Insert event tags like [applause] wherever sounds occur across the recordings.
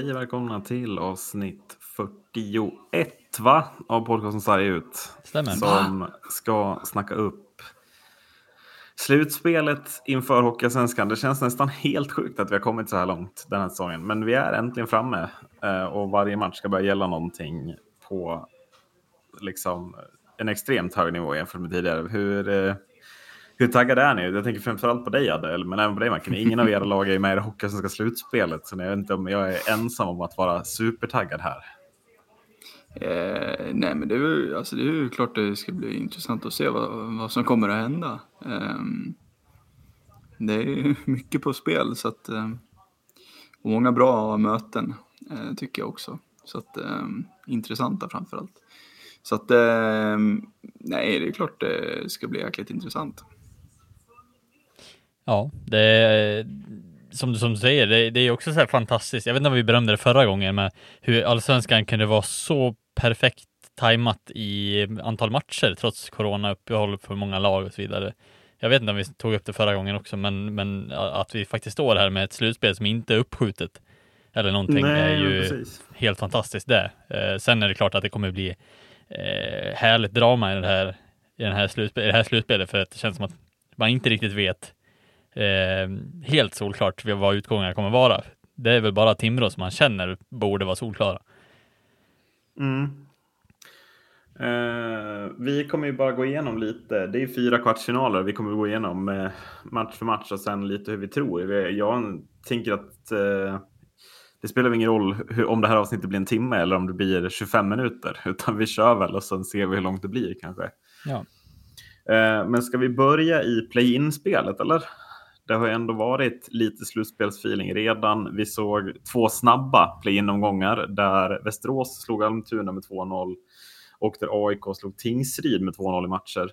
säger välkomna till avsnitt 41 va? av podcasten Sarg ut. Stämmer. Som ska snacka upp slutspelet inför Hockeyallsvenskan. Det känns nästan helt sjukt att vi har kommit så här långt den här säsongen. Men vi är äntligen framme eh, och varje match ska börja gälla någonting på liksom en extremt hög nivå jämfört med tidigare. Hur, eh, hur taggade är ni? Jag tänker framförallt på dig Adel, men även på dig Macken. Ingen av era lag är med i det Hockeysvenska slutspelet, så jag vet inte om jag är ensam om att vara supertaggad här. Eh, nej, men det är, ju, alltså det är ju klart det ska bli intressant att se vad, vad som kommer att hända. Eh, det är [laughs] mycket på spel, så att, eh, och många bra möten eh, tycker jag också. Så att, eh, intressanta framförallt. Så att, ehm, nej, det är klart det ska bli jäkligt intressant. Ja, det är som du, som du säger, det, det är också så här fantastiskt. Jag vet inte om vi berömde det förra gången, men hur allsvenskan kunde vara så perfekt tajmat i antal matcher trots corona-uppehåll för många lag och så vidare. Jag vet inte om vi tog upp det förra gången också, men, men att vi faktiskt står här med ett slutspel som inte är uppskjutet eller någonting Nej, är ju precis. helt fantastiskt det. Eh, sen är det klart att det kommer bli eh, härligt drama i det här, i, den här slutspel, i det här slutspelet för att det känns som att man inte riktigt vet helt solklart vad utgången kommer vara. Det är väl bara Timrå som man känner borde vara solklara. Mm. Eh, vi kommer ju bara gå igenom lite. Det är fyra kvartsfinaler. Vi kommer gå igenom eh, match för match och sen lite hur vi tror. Jag tänker att eh, det spelar ingen roll hur, om det här avsnittet blir en timme eller om det blir 25 minuter. [laughs] Utan vi kör väl och sen ser vi hur långt det blir kanske. Ja. Eh, men ska vi börja i play-in-spelet eller? Det har ju ändå varit lite slutspelsfeeling redan. Vi såg två snabba play-in-omgångar där Västerås slog Almtuna med 2-0 och där AIK slog Tingsryd med 2-0 i matcher.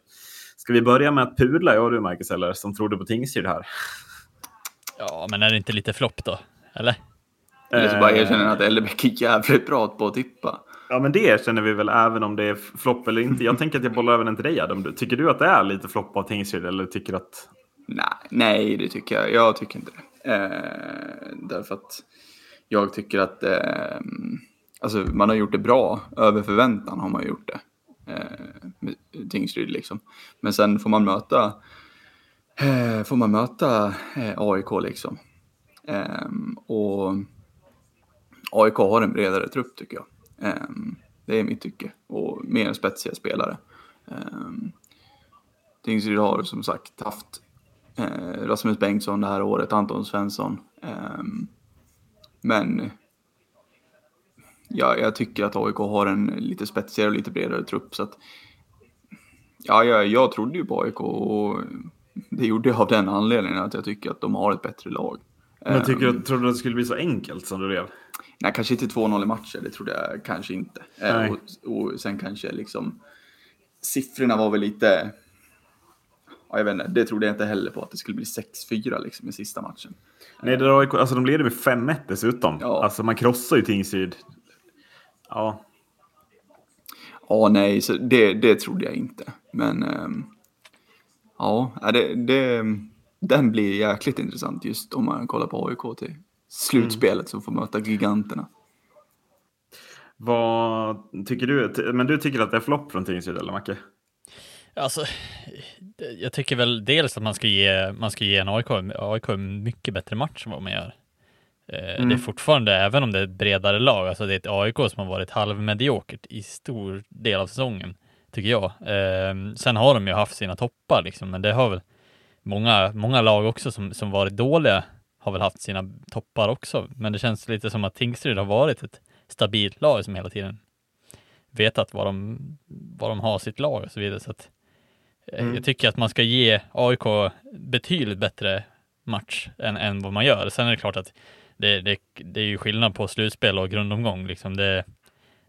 Ska vi börja med att pudla, jag och du Marcus, eller som trodde på Tingsryd här? ja, men är det inte lite flopp då? Eller? Eller så bara Eh, erkänner att Ellebäck är jävligt bra på att tippa. Ja, men det känner vi väl även om det är flopp eller inte. Jag tänker att jag bollar över den till dig Adam. Tycker du att det är lite flopp av Tingsryd eller tycker du att Nej, nej, det tycker jag. Jag tycker inte det. Eh, därför att jag tycker att eh, alltså, man har gjort det bra. Över förväntan har man gjort det. Eh, med Tingsryd liksom. Men sen får man möta eh, får man möta eh, AIK liksom. Eh, och AIK har en bredare trupp tycker jag. Eh, det är mitt tycke. Och mer spetsiga spelare. Eh, Tingsryd har som sagt haft Rasmus Bengtsson det här året, Anton Svensson. Ehm, men ja, jag tycker att AIK har en lite spetsigare och lite bredare trupp. Så att, ja, jag, jag trodde ju på AIK och det gjorde jag av den anledningen att jag tycker att de har ett bättre lag. Men tycker du, Ehm, tror du att det skulle bli så enkelt som det blev? Nej, kanske inte 2-0 i matcher, det trodde jag kanske inte. Eh, och, och sen kanske liksom siffrorna var väl lite... Ja, jag vet inte, det trodde jag inte heller på att det skulle bli 6-4 liksom i sista matchen. Nej, det där AIK, alltså de leder med 5-1 dessutom. Ja. Alltså man krossar ju Tingsryd. Ja, Ja, nej, så det, det trodde jag inte. Men ehm, ja, ja, det, det, den blir jäkligt intressant just om man kollar på AIK till slutspelet som får möta giganterna. vad tycker du? Men du tycker att det är flopp från Tingsryd eller Macke? Alltså, jag tycker väl dels att man ska ge, man ska ge en AIK, AIK en mycket bättre match än vad man gör. Eh, Det är fortfarande, även om det är ett bredare lag, alltså det är ett AIK som har varit halvmediokert i stor del av säsongen, tycker jag. Eh, sen har de ju haft sina toppar liksom, men det har väl många, många lag också som, som varit dåliga har väl haft sina toppar också, men det känns lite som att Tingsryd har varit ett stabilt lag som hela tiden vetat var de, var de har sitt lag och så vidare. Så att, Mm. Jag tycker att man ska ge AIK betydligt bättre match än, än vad man gör. Sen är det klart att det, det, det är ju skillnad på slutspel och grundomgång. Liksom det,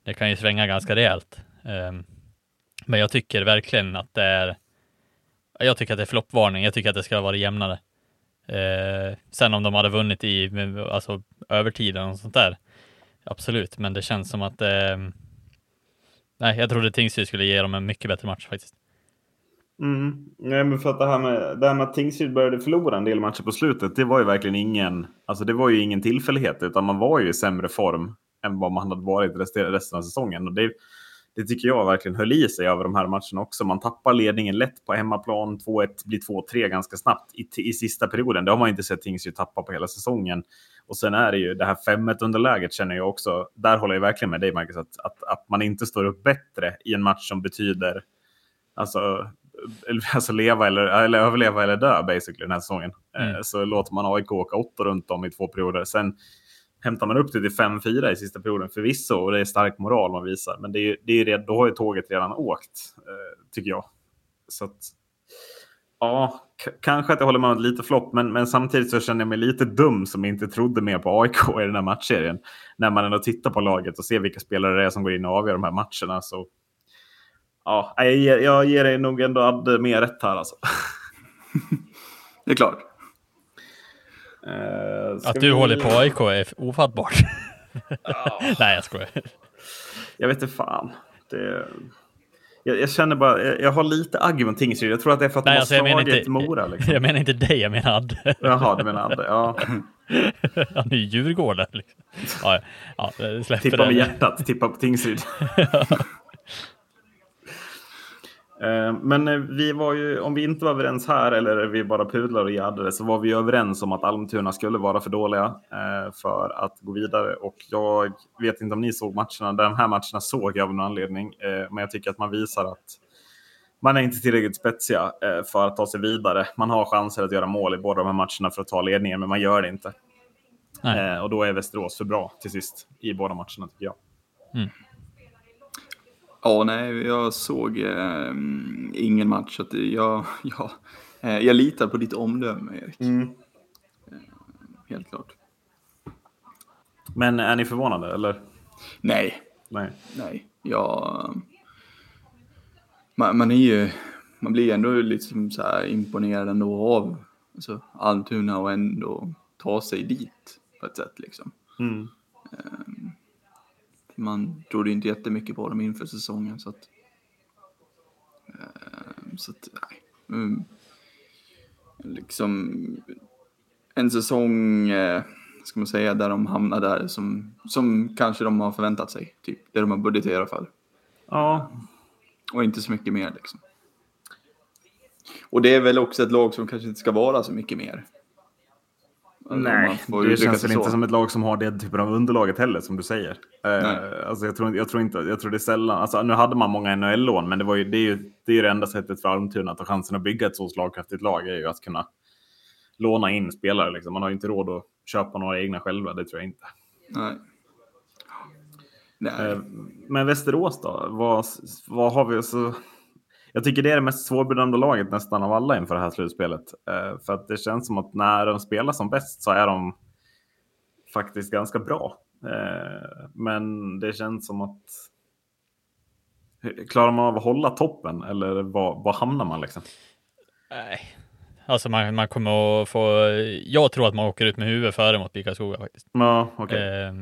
det kan ju svänga ganska rejält. Ehm, men jag tycker verkligen att det är jag tycker att det är floppvarning. Jag tycker att det ska vara jämnare. Eh, sen om de hade vunnit i alltså, övertiden och sånt där. Absolut, men det känns som att eh, Nej, jag trodde Tingsryd skulle ge dem en mycket bättre match faktiskt. Mm. Nej, men för att det här med, det här med att Tingsryd började förlora en del matcher på slutet, det var ju verkligen ingen, alltså det var ju ingen tillfällighet, utan man var ju i sämre form än vad man hade varit resten av säsongen. Och det, det tycker jag verkligen höll i sig över de här matcherna också. Man tappar ledningen lätt på hemmaplan, 2-1 blir 2-3 ganska snabbt i, i sista perioden. Det har man inte sett Tingsryd tappa på hela säsongen. Och sen är det ju det här 5-1 underläget känner jag också. Där håller jag verkligen med dig Marcus, att, att, att man inte står upp bättre i en match som betyder alltså, [laughs] alltså leva eller, eller överleva eller dö basically den här säsongen. Mm. Eh, så låter man AIK åka åtta runt om i två perioder. Sen hämtar man upp det till 5-4 i sista perioden förvisso och det är stark moral man visar. Men det är, det är red, då har ju tåget redan åkt, eh, tycker jag. Så att, ja, kanske att jag håller med om lite flopp, men, men samtidigt så känner jag mig lite dum som inte trodde mer på AIK i den här matchserien. När man ändå tittar på laget och ser vilka spelare det är som går in och avgör de här matcherna. Så ja, jag ger, jag ger dig nog ändå Adde mer rätt här alltså. [laughs] det är klart. Uh, att du vi... håller på AIK är ofattbart. Ja. [laughs] Nej, jag skojar. Jag vet inte fan. Det... Jag, jag, känner bara, jag, jag har lite agg mot Tingsryd. Jag tror att det är för att Nej, de har alltså, slagit inte, Mora. [laughs] Liksom. Jag menar inte dig, jag menar Adde. Jaha, du menar Adde. Ja. Han är ju Djurgården. Liksom. Ja, ja, tippa med hjärtat, tippa på Tingsryd. Eh, men eh, vi var ju, om vi inte var överens här eller vi bara pudlar och jaddade så var vi överens om att Almtuna skulle vara för dåliga eh, för att gå vidare. Och jag vet inte om ni såg matcherna. De här matcherna såg jag av någon anledning. Men jag tycker att man visar att man är inte tillräckligt spetsiga för att ta sig vidare. Man har chanser att göra mål i båda de här matcherna för att ta ledningen, men man gör det inte. Nej. Och då är Västerås för bra till sist i båda matcherna tycker jag. Mm. Ja, nej, jag såg eh, ingen match. Så jag, [laughs] jag, eh, jag litar på ditt omdöme, Erik. Mm. Eh, helt klart. Men är ni förvånade, eller? Nej. Nej. Nej, jag... Man, man är ju... Man blir ändå lite så här imponerad ändå av alltså, Almtuna och ändå ta sig dit på ett sätt liksom. Mm. Um, man trodde inte jättemycket på dem inför säsongen. Så att, eh, så att nej. Mm, liksom en säsong, eh, ska man säga, där de hamnar där som, som kanske de har förväntat sig. Typ, det de har budgeterat för. Ja. Och inte så mycket mer liksom. Och det är väl också ett lag som kanske inte ska vara så mycket mer. Nej, det känns väl inte som ett lag som har det typen av underlaget heller som du säger. Uh, alltså jag, tror, jag tror inte, jag tror det är sällan, alltså nu hade man många NHL-lån men det, var ju, det, är ju, det är ju det enda sättet för Almtuna att ha chansen att bygga ett så slagkraftigt lag är ju att kunna låna in spelare. Liksom. Man har ju inte råd att köpa några egna själva, det tror jag inte. Nej. Nej. Uh, men Västerås då? Vad, vad har vi? Så, jag tycker det är det mest svårbedömda laget nästan av alla inför det här slutspelet. Uh, för att det känns som att när de spelar som bäst så är de faktiskt ganska bra. Uh, men det känns som att Klarar man av att hålla toppen eller var, var hamnar man liksom? Nej, alltså man, man kommer att få. Jag tror att man åker ut med huvudet före mot Bikaskoga faktiskt. Ja. Okay. Eh,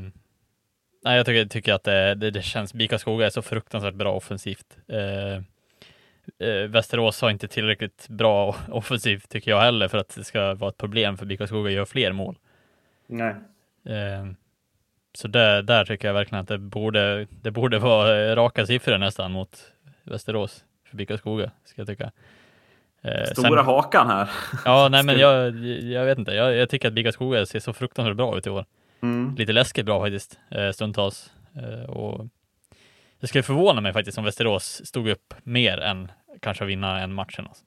nej, jag tycker, tycker att det, det, det känns. Bikaskoga är så fruktansvärt bra offensivt. Eh, eh, Västerås har inte tillräckligt bra [laughs] offensivt tycker jag heller för att det ska vara ett problem för BIK Skoga gör fler mål. Nej. Eh, så där, där tycker jag verkligen att det borde, det borde vara raka siffror nästan mot Västerås för BIK Skoga, ska jag tycka. Eh, Stora sen, hakan här. Ja, nej men jag, jag vet inte. Jag, jag tycker att BIK Skoga ser så fruktansvärt bra ut i år. Mm. Lite läskigt bra faktiskt, eh, stundtals. Eh, och det skulle förvåna mig faktiskt om Västerås stod upp mer än kanske vinna en match. Eller något.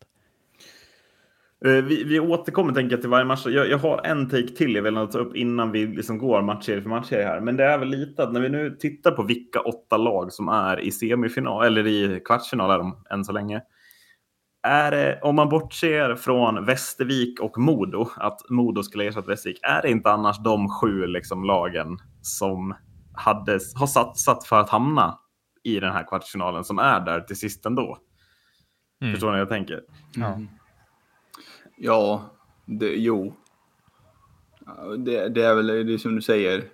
Eh, vi, vi återkommer tänker jag till varje match. Jag, jag har en take till jag vill ta upp innan vi liksom går matchserie för matchserie här. Men det är väl lite att när vi nu tittar på vilka åtta lag som är i semifinal eller i kvartsfinal är de än så länge. Är det, om man bortser från Västervik och Modo, att Modo skulle ersätta Västervik, är det inte annars de sju liksom, lagen som hade, har satsat för att hamna i den här kvartsfinalen som är där till sist ändå. Mm. Förstår ni vad jag tänker? Ja, mm. ja det, jo. Det, det, är väl det är som du säger.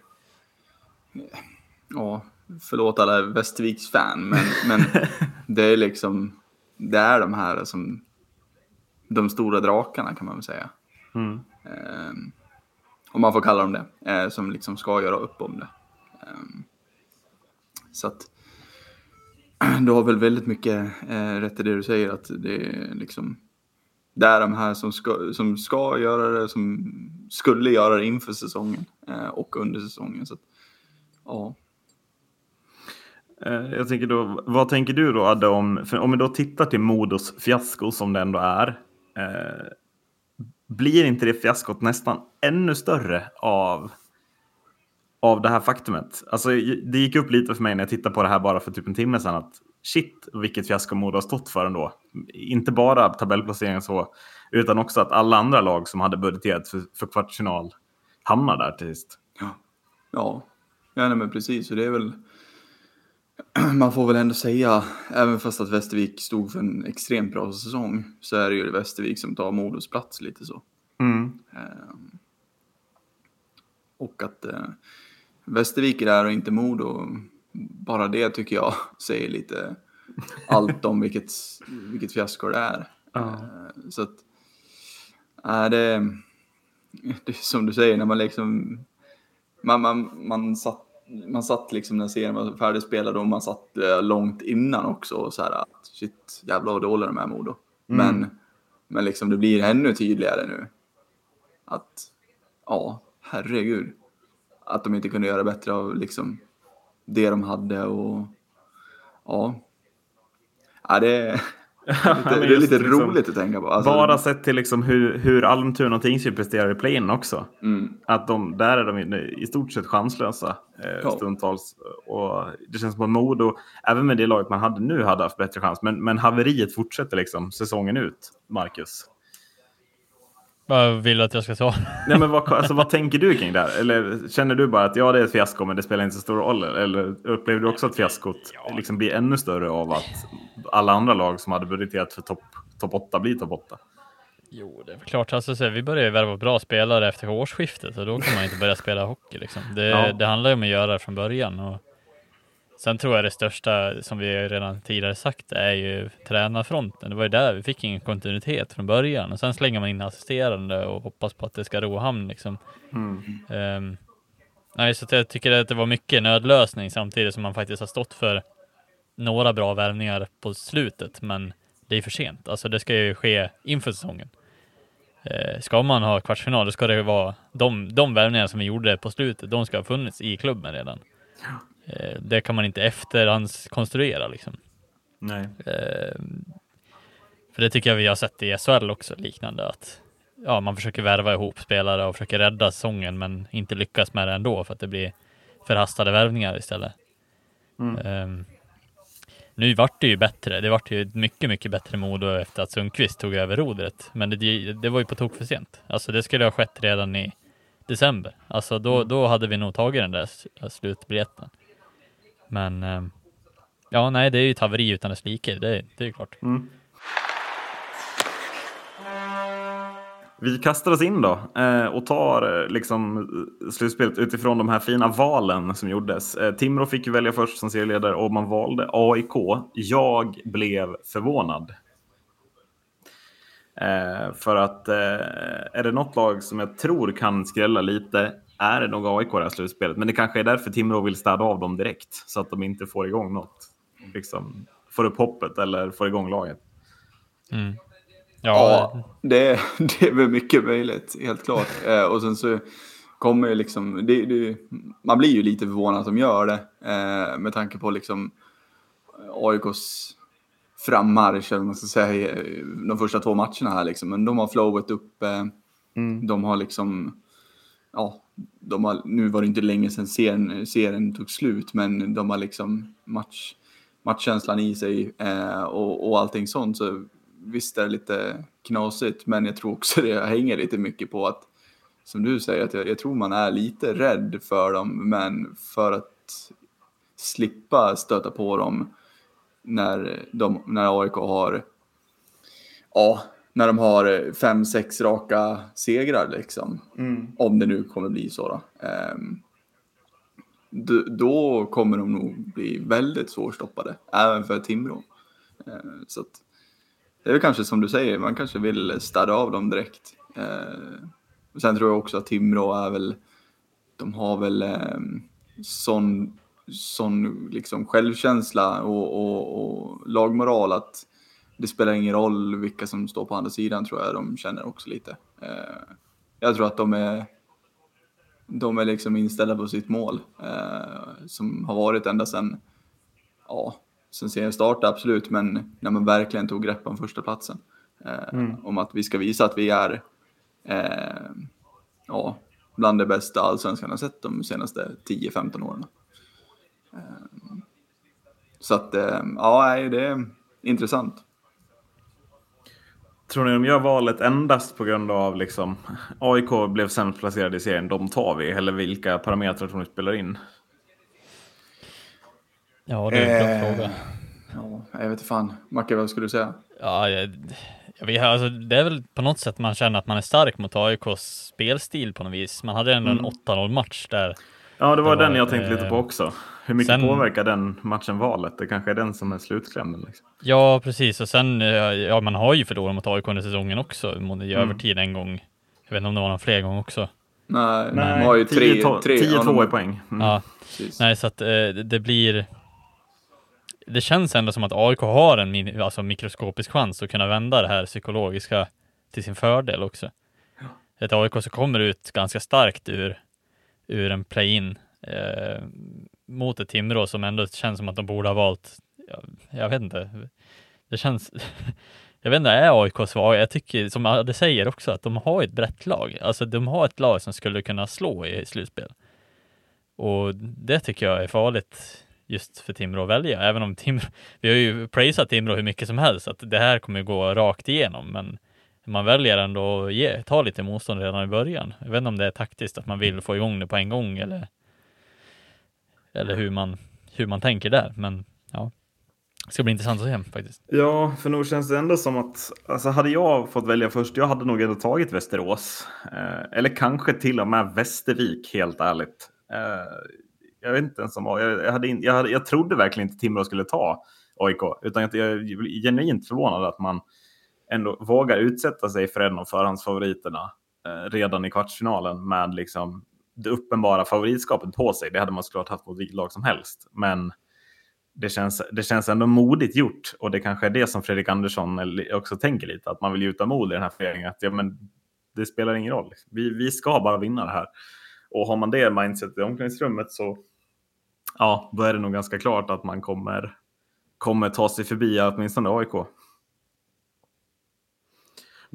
Ja, förlåt alla Västerviks fan, men, men [laughs] det är liksom det är de här som de stora drakarna kan man väl säga. Mm. Eh, om man får kalla dem det, eh, som liksom ska göra upp om det. Eh, så att du har väl väldigt mycket eh, rätt i det du säger att det är liksom det är de här som ska, som ska göra det, som skulle göra det inför säsongen eh, och under säsongen. Så att, ja. Eh, jag tänker då, vad tänker du då Adde om, om vi då tittar till Modos fiasko som det ändå är. Eh, blir inte det fiaskot nästan ännu större av, av det här faktumet? Alltså, det gick upp lite för mig när jag tittade på det här bara för typ en timme sedan att shit vilket fiasko Modo har stått för ändå. Inte bara tabellplaceringen så, utan också att alla andra lag som hade budgeterat för, för kvartsfinal hamnar där till sist. Ja, ja. ja nej, men precis. Och det är väl [clears throat] man får väl ändå säga, även fast att Västervik stod för en extremt bra säsong, så är det ju Västervik som tar Modos plats lite så. Mm. Eh, och att eh, Västervik är där och inte Modo, bara det tycker jag [laughs] säger lite allt om vilket, vilket fiasko det är. Ja. Eh, så att, äh, det, det är som du säger, när man liksom, man, man, man satt man satt liksom när serien var färdigspelad och man satt eh, långt innan också och så här att shit, jävlar vad dåliga de är Modo. Mm. Men, men liksom det blir ännu tydligare nu. Att, ja, herregud. Att de inte kunde göra bättre av liksom det de hade och ja. Ja, det, [laughs] Ja, lite, det är lite liksom roligt att tänka på. Alltså, Bara sett till liksom hur, hur Almtuna och Tingsryd presterar i play-in också. Mm, Att de, där är de i stort sett chanslösa eh, Ja. stundtals. Och det känns som att Modo, även med det laget man hade nu, hade haft bättre chans. Men, men haveriet fortsätter liksom säsongen ut, Marcus. Vad vill du att jag ska svara? Nej, men vad, alltså, vad tänker du kring det här? Eller känner du bara att ja, det är ett fiasko, men det spelar inte så stor roll? Eller upplever du också att fiaskot liksom blir ännu större av att alla andra lag som hade budgeterat för topp top 8 blir topp 8? Jo, det är klart. Alltså, så vi börjar ju värva bra spelare efter årsskiftet och då kan man inte börja spela hockey. Liksom. Det, Ja. det handlar ju om att göra det från början. Och sen tror jag det största, som vi redan tidigare sagt, är ju tränarfronten. Det var ju där vi fick ingen kontinuitet från början och sen slänger man in assisterande och hoppas på att det ska ro hamn. Liksom. Ehm, nej, så jag tycker att det var mycket nödlösning samtidigt som man faktiskt har stått för några bra värvningar på slutet, men det är för sent. Alltså det ska ju ske inför säsongen. Eh, ska man ha kvartsfinal, då ska det vara de, de värvningar som vi gjorde på slutet, de ska ha funnits i klubben redan. Eh, det kan man inte efterhandskonstruera liksom. Nej. Eh, för det tycker jag vi har sett i SHL också, liknande att ja, man försöker värva ihop spelare och försöker rädda säsongen, men inte lyckas med det ändå för att det blir förhastade värvningar istället. Mm. Ehm, nu vart det ju bättre. Det vart ju mycket, mycket bättre Modo efter att Sundqvist tog över rodret. Men det, det var ju på tok för sent. Alltså det skulle ha skett redan i december. Alltså då, då hade vi nog tagit den där slutbiljetten. Men eh, ja, nej, det är ju ett haveri utan dess like. Det, det är ju klart. Mm. Vi kastar oss in då eh, och tar eh, liksom slutspelet utifrån de här fina valen som gjordes. Timrå fick välja först som serieledare och man valde AIK. Jag blev förvånad. För att är det något lag som jag tror kan skrälla lite är det nog AIK det här slutspelet. Men det kanske är därför Timrå vill städa av dem direkt så att de inte får igång något. Liksom, får upp hoppet eller får igång laget. Mm. Ja, Ja, det, det är väl mycket möjligt, helt klart. Eh, och sen så kommer ju liksom, det, det, man blir ju lite förvånad att de gör det. Eh, med tanke på liksom AIKs frammarsch, eller man ska säga, i de första två matcherna här liksom. Men de har flowet upp, eh, de har liksom, ja, de har, nu var det inte länge sedan serien, serien tog slut, men de har liksom match, matchkänslan i sig eh, och, och allting sånt. Så visst är det lite knasigt, men jag tror också [laughs] det hänger lite mycket på att, som du säger, att jag, jag tror man är lite rädd för dem, men för att slippa stöta på dem när, de, när AIK har, ja, när de har fem, sex raka segrar liksom. Om det nu kommer bli så då. Ehm, då, då kommer de nog bli väldigt svårstoppade, även för Timrå. Ehm, så att, det är väl kanske som du säger, man kanske vill städa av dem direkt. Eh, sen tror jag också att Timrå är väl, de har väl eh, sån, sån liksom självkänsla och, och, och lagmoral att det spelar ingen roll vilka som står på andra sidan tror jag de känner också lite. Eh, jag tror att de är, de är liksom inställda på sitt mål eh, som har varit ända sedan, ja, sen startade absolut, men när man verkligen tog grepp om första platsen. Eh, mm. Om att vi ska visa att vi är ja, bland det bästa allsvenskan har sett de senaste 10-15 åren. Så att, ja, det är intressant. Tror ni de gör valet endast på grund av liksom AIK blev sämst placerade i serien, de tar vi? Eller vilka parametrar tror ni spelar in? Ja, det är en bra eh, fråga. Ja, jag vet inte fan. Macke, vad skulle du säga? Ja, jag, jag vet, alltså, det är väl på något sätt man känner att man är stark mot AIKs spelstil på något vis. Man hade ändå mm. en 8-0 match där. Ja, det var, det var den jag tänkte eh, lite på också. Hur mycket sen, påverkar den matchen valet? Det kanske är den som är slutklämmen. Liksom. Ja, precis. Och sen, eh, ja, man har ju förlorat mot AIK under säsongen också, i mm. övertid en gång. Jag vet inte om det var någon fler gång också. Nej, Nej. man har ju 10-2 i poäng. Mm. Ja, precis. nej, så att eh, det blir det känns ändå som att AIK har en alltså mikroskopisk chans att kunna vända det här psykologiska till sin fördel också. Ja. Ett AIK som kommer ut ganska starkt ur, ur en play-in eh, mot ett Timrå som ändå känns som att de borde ha valt, jag, jag vet inte, det känns, [laughs] jag vet inte, är AIK svaga? Jag tycker, som det säger också, att de har ett brett lag. Alltså de har ett lag som skulle kunna slå i slutspel. Och det tycker jag är farligt just för Timrå att välja, även om Timrå, [laughs] vi har ju praisat Timrå hur mycket som helst, att det här kommer gå rakt igenom, men man väljer ändå att ge, ta lite motstånd redan i början. Jag vet inte om det är taktiskt att man vill få igång det på en gång eller, eller hur man, hur man tänker där, men ja. Det ska bli intressant att se faktiskt. Ja, för nog känns det ändå som att, alltså hade jag fått välja först, jag hade nog ändå tagit Västerås. Eh, eller kanske till och med Västervik, helt ärligt. Eh, jag vet inte ens om jag, hade, jag, hade, jag trodde verkligen inte Timrå skulle ta AIK, utan jag är genuint förvånad att man ändå vågar utsätta sig för en av förhandsfavoriterna eh, redan i kvartsfinalen med liksom det uppenbara favoritskapet på sig. Det hade man såklart haft mot vilket lag som helst, men det känns, det känns ändå modigt gjort och det kanske är det som Fredrik Andersson också tänker lite, att man vill gjuta mod i den här föreningen. Att ja, men det spelar ingen roll. Vi, vi ska bara vinna det här. Och har man det mindsetet i omklädningsrummet så ja, då är det nog ganska klart att man kommer, kommer ta sig förbi åtminstone AIK.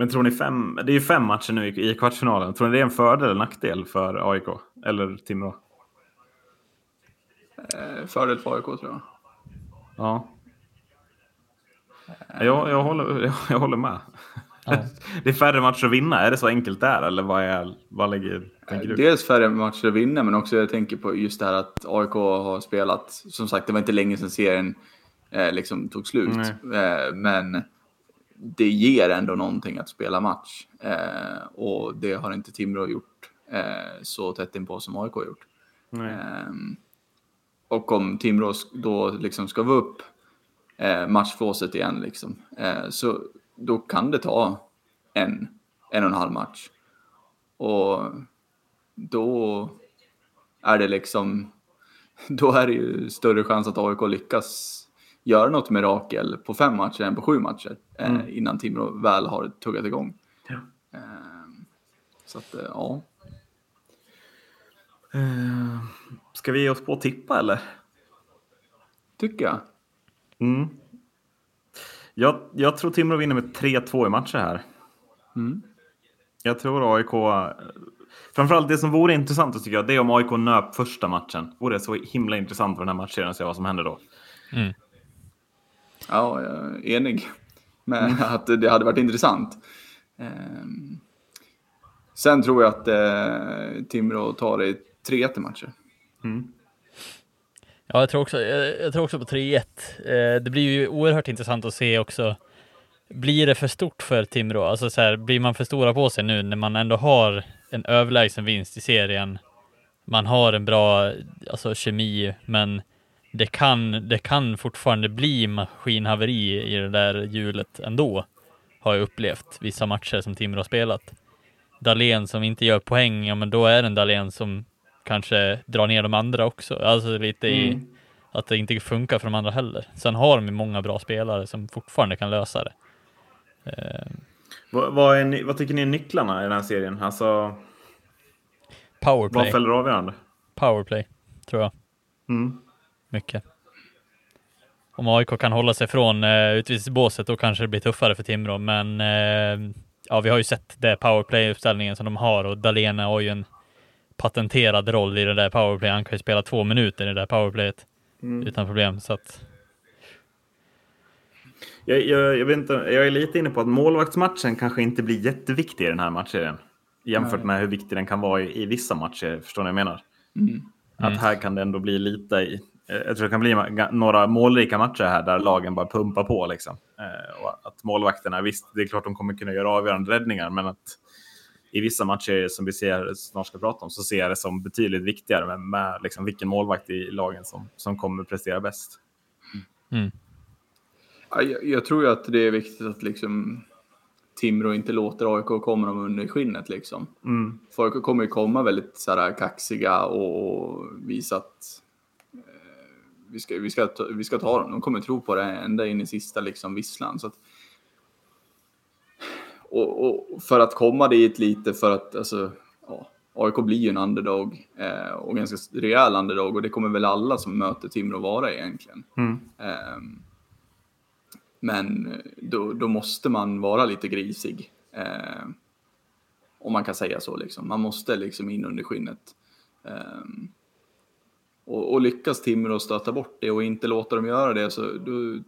Men tror ni fem, det är ju fem matcher nu i kvartsfinalen. Tror ni det är en fördel eller nackdel för AIK eller Timrå? Eh, fördel för AIK tror jag. Ja. Jag, jag, håller, jag, [laughs] jag håller med. [laughs] det är färre matcher att vinna, är det så enkelt där eller vad, är, vad lägger, tänker du? Dels färre matcher att vinna men också jag tänker på just det här att AIK har spelat, som sagt det var inte länge sedan serien eh, liksom tog slut. Eh, men det ger ändå någonting att spela match eh, och det har inte Timrå gjort eh, så tätt inpå som AIK har gjort. Ehm, och om Timrå då liksom ska vara upp eh, matchfåset igen liksom, eh, så då kan det ta en, en och en halv match. Och då är det liksom, [laughs] då är det ju större chans att AIK lyckas göra något mirakel på fem matcher än på sju matcher eh, mm. innan Timrå väl har tuggat igång. Ja. Eh, så att, eh, ja. Uh, ska vi ge oss på att tippa eller? Tycker jag. Mm. Jag, jag tror Timrå vinner med 3-2 i matcher här. Mm. Jag tror AIK... Framförallt det som vore intressant tycker jag, det är om AIK nöp första matchen. Vore så himla intressant för den här matchen att se vad som händer då. Mm. Ja, jag är enig med mm. att det hade varit intressant. Ehm, sen tror jag att eh, Timrå tar det i 3-1 matcher. Mm. Ja, jag tror också, jag, jag tror också på 3-1. Eh, det blir ju oerhört intressant att se också. Blir det för stort för Timrå? Alltså så här, blir man för stora på sig nu när man ändå har en överlägsen vinst i serien? Man har en bra alltså, kemi, men det kan, det kan fortfarande bli maskinhaveri i det där hjulet ändå. har jag upplevt vissa matcher som Timrå har spelat. Dahlén som inte gör poäng, ja men då är det en Dahlén som kanske drar ner de andra också. Alltså lite i Mm. att det inte funkar för de andra heller. Sen har de många bra spelare som fortfarande kan lösa det. Eh, Vad, vad, ni, vad tycker ni är nycklarna i den här serien? Alltså, vad powerplay, fäller avgörande? powerplay, tror jag. Mm. Mycket. Om AIK kan hålla sig från eh, utvisningsbåset då kanske det blir tuffare för Timrå, men eh, ja, vi har ju sett det powerplay-uppställningen som de har och Dahlén har ju en patenterad roll i det där powerplay. Han kan ju spela två minuter i det där powerplayet utan problem. Så att, Jag, jag, jag, vet inte, jag är lite inne på att målvaktsmatchen kanske inte blir jätteviktig i den här matchen. Jämfört Nej. med hur viktig den kan vara i, i vissa matcher. Förstår ni vad jag menar? Mm. Att här kan det ändå bli lite i... eh, Jag tror det kan bli några målrika matcher här där lagen bara pumpar på. Liksom. Eh, och att målvakterna, visst, det är klart de kommer kunna göra avgörande räddningar, men att i vissa matcher som vi ser, snart ska prata om så ser jag det som betydligt viktigare med, med liksom vilken målvakt i lagen som, som kommer prestera bäst. mm, Ja, Jag, jag tror ju att det är viktigt att liksom Timrå inte låter AIK komma dem under skinnet liksom. Mm. För AIK kommer ju komma väldigt så här, kaxiga och, och visa att vi, ska, vi, ska ta, vi ska ta dem. De kommer tro på det ända in i sista liksom, visslan. Så att, och, och för att komma dit lite för att alltså, ja, AIK blir ju en underdog eh, och ganska rejäl underdog och det kommer väl alla som möter Timrå vara egentligen. Mm. Ehm, men då, då måste man vara lite grisig. Ehm, om man kan säga så liksom. Man måste liksom in under skinnet. Ehm, och, och lyckas Timrå stöta bort det och inte låta dem göra det så då,